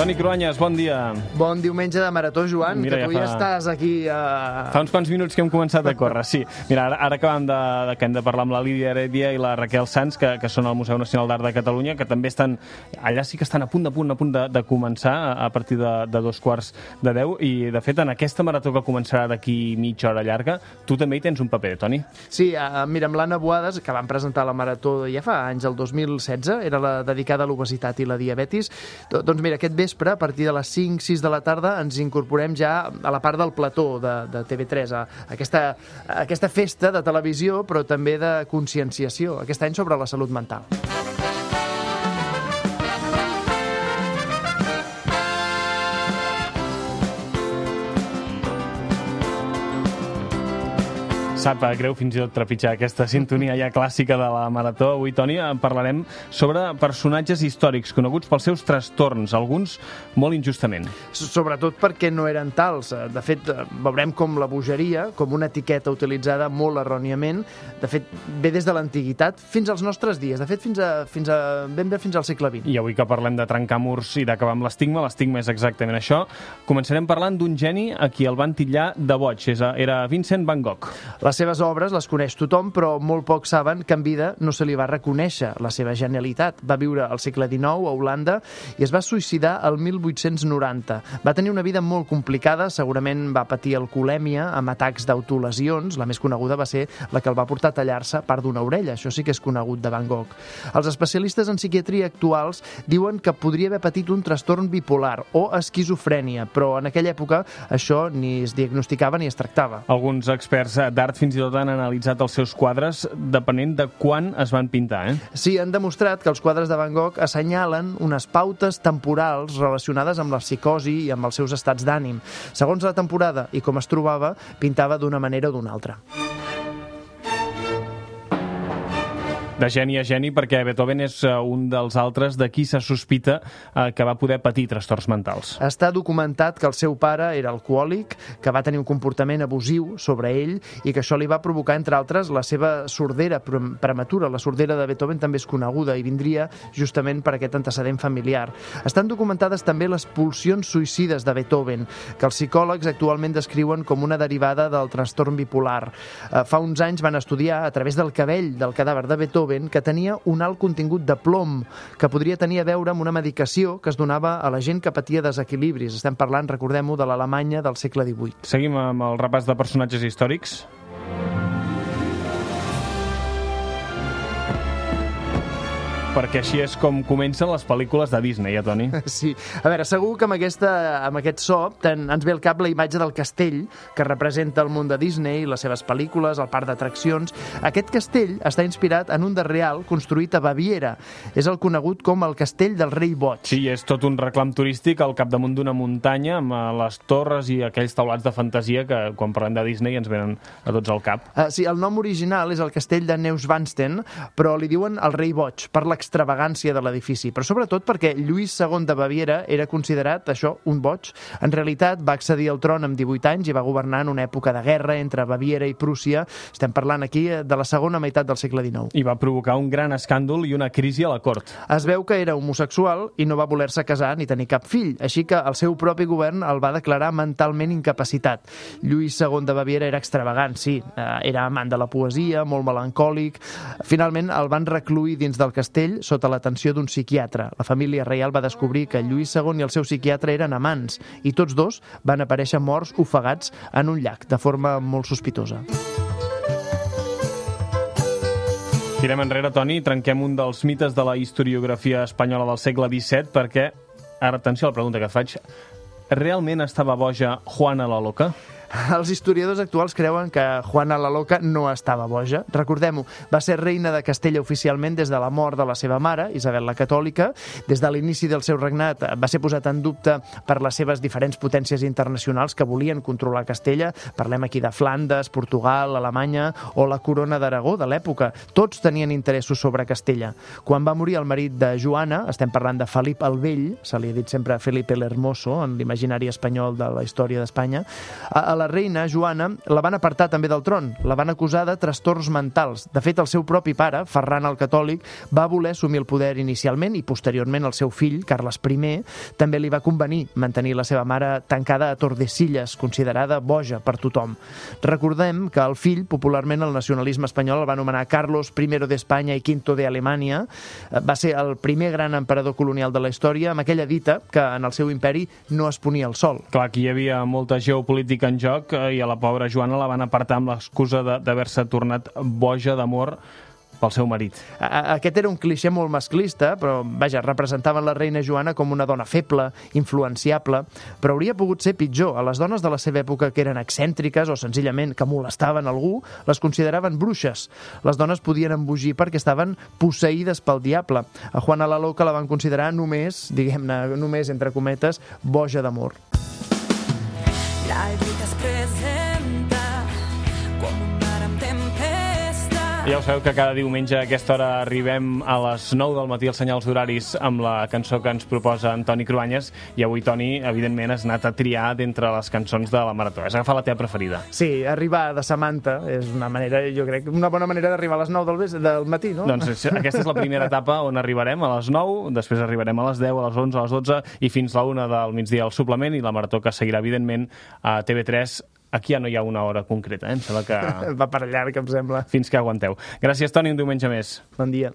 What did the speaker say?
Toni Cruanyes, bon dia. Bon diumenge de Marató, Joan, Mira, que tu ja ja fa- estàs aquí a... Fa uns quants minuts que hem començat a córrer, sí. Mira, ara, ara acabem de, de, que hem de parlar amb la Lídia Heredia i la Raquel Sanz, que, que són al Museu Nacional d'Art de Catalunya, que també estan... Allà sí que estan a punt, a punt, a punt de, de començar, a, a partir de, de dos quarts de deu, i de fet en aquesta marató que començarà d'aquí mitja hora llarga, tu també hi tens un paper, Toni. Sí, uh, mira, amb l'Anna Boades, que van presentar la Marató ja fa anys, el 2016, era la dedicada a l'obesitat i la diabetis. Do- Doncs mira, aquest vespre, a partir de les 5-6 de la tarda, ens incorporem ja a la part del plató de, de TV3, a aquesta, a aquesta festa de televisió, però també de conscienciació, aquest any sobre la salut mental. Sap eh, greu fins i tot trepitjar aquesta sintonia ja clàssica de la Marató. Avui, Toni, en parlarem sobre personatges històrics coneguts pels seus trastorns, alguns molt injustament. Sobretot perquè no eren tals. Eh, De fet, eh, veurem com la bogeria, com una etiqueta utilitzada molt erròniament, de fet, ve des de l'antiguitat fins als nostres dies. De fet, fins a, fins a, ben bé fins al segle XX. I avui que parlem de trencar murs i d'acabar amb l'estigma, l'estigma és exactament això, començarem parlant d'un geni a qui el van titllar de boig. Era Vincent Van Gogh. Les seves obres les coneix tothom, però molt pocs saben que en vida no se li va reconèixer la seva genialitat. Va viure al segle XIX a Holanda i es va suïcidar el 1890. Va tenir una vida molt complicada, segurament va patir alcoholèmia amb atacs d'autolesions. La més coneguda va ser la que el va portar a tallar-se part d'una orella. Això sí que és conegut de Van Gogh. Els especialistes en psiquiatria actuals diuen que podria haver patit un trastorn bipolar o esquizofrènia, però en aquella època això ni es diagnosticava ni es tractava. Alguns experts d'art fins i tot han analitzat els seus quadres depenent de quan es van pintar. Eh? Sí, han demostrat que els quadres de Van Gogh assenyalen unes pautes temporals relacionades amb la psicosi i amb els seus estats d'ànim. Segons la temporada i com es trobava, pintava d'una manera o d'una altra. De geni a geni, perquè Beethoven és eh, un dels altres de qui se sospita eh, que va poder patir trastorns mentals. Està documentat que el seu pare era alcohòlic, que va tenir un comportament abusiu sobre ell i que això li va provocar, entre altres, la seva sordera pre- prematura. La sordera de Beethoven també és coneguda i vindria justament per aquest antecedent familiar. Estan documentades també les pulsions suïcides de Beethoven, que els psicòlegs actualment descriuen com una derivada del trastorn bipolar. Eh, Fa uns anys van estudiar, a través del cabell del cadàver de Beethoven, que tenia un alt contingut de plom, que podria tenir a veure amb una medicació que es donava a la gent que patia desequilibris. Estem parlant, recordem-ho, de l'Alemanya del segle XVIII. Seguim amb el repàs de personatges històrics. Perquè així és com comencen les pel·lícules de Disney, eh, Toni? Sí. A veure, segur que amb, aquesta, amb aquest so ten, ens ve al cap la imatge del castell que representa el món de Disney, les seves pel·lícules, el parc d'atraccions. Aquest castell està inspirat en un de real construït a Baviera. És el conegut com el castell del rei boig. Sí, és tot un reclam turístic al capdamunt d'una muntanya amb eh, les torres i aquells taulats de fantasia que quan parlem de Disney ens venen a tots al cap. Uh, sí, el nom original és el castell de Neuschwanstein, però li diuen el rei boig per l'extravagància de l'edifici, però sobretot perquè Lluís II de Baviera era considerat, això, un boig. En realitat va accedir al tron amb 18 anys i va governar en una època de guerra entre Baviera i Prússia. Estem parlant aquí eh, de la segona meitat del segle XIX. I va provocar un gran escàndol i una crisi a la cort. Es veu que era homosexual i no va voler-se casar ni tenir cap fill, així que el seu propi govern el va declarar mentalment incapacitat. Lluís II de Baviera era extravagant, sí, eh, era amant de la poesia, molt melancòlic. Finalment el van recluir dins del castell sota l'atenció d'un psiquiatre. La família reial va descobrir que Lluís II i el seu psiquiatre eren amants i tots dos van aparèixer morts ofegats en un llac, de forma molt sospitosa. Tirem enrere, Toni, i trenquem un dels mites de la historiografia espanyola del segle XVII perquè, ara atenció a la pregunta que et faig, realment estava boja Juana la Loca? Els historiadors actuals creuen que Juana la Loca no estava boja. Recordem-ho, va ser reina de Castella oficialment des de la mort de la seva mare, Isabel la Catòlica. Des de l'inici del seu regnat va ser posat en dubte per les seves diferents potències internacionals que volien controlar Castella. Parlem aquí de Flandes, Portugal, Alemanya o la corona d'Aragó de l'època. Tots tenien interessos sobre Castella. Quan va morir el marit de Joana, estem parlant de Felip el Vell, se li ha dit sempre Felipe el Hermoso en l'imaginari espanyol de la història d'Espanya, el la reina, Joana, la van apartar també del tron. La van acusar de trastorns mentals. De fet, el seu propi pare, Ferran el Catòlic, va voler assumir el poder inicialment i posteriorment el seu fill, Carles I, també li va convenir mantenir la seva mare tancada a Tordesillas, considerada boja per tothom. Recordem que el fill, popularment el nacionalisme espanyol, el va anomenar Carlos I d'Espanya i Quinto de Alemanya. Va ser el primer gran emperador colonial de la història, amb aquella dita que en el seu imperi no es ponia el sol. Clar, aquí hi havia molta geopolítica en joc eh, i a la pobra Joana la van apartar amb l'excusa d'haver-se tornat boja d'amor pel seu marit. Aquest era un cliché molt masclista, però, vaja, representaven la reina Joana com una dona feble, influenciable, però hauria pogut ser pitjor. A les dones de la seva època que eren excèntriques o senzillament que molestaven algú, les consideraven bruixes. Les dones podien embogir perquè estaven posseïdes pel diable. A Juana la Loca la van considerar només, diguem-ne, només entre cometes, boja d'amor. La ja ho sabeu que cada diumenge a aquesta hora arribem a les 9 del matí als senyals horaris amb la cançó que ens proposa Antoni Cruanyes i avui, Toni, evidentment has anat a triar d'entre les cançons de la Marató. Has agafat la teva preferida. Sí, arribar de Samantha és una manera, jo crec, una bona manera d'arribar a les 9 del, del matí, no? Doncs aquesta és la primera etapa on arribarem a les 9, després arribarem a les 10, a les 11, a les 12 i fins la 1 del migdia al suplement i la Marató que seguirà, evidentment, a TV3 Aquí ja no hi ha una hora concreta, eh? Em sembla que... Va per llarg, em sembla. Fins que aguanteu. Gràcies, Toni, un diumenge més. Bon dia.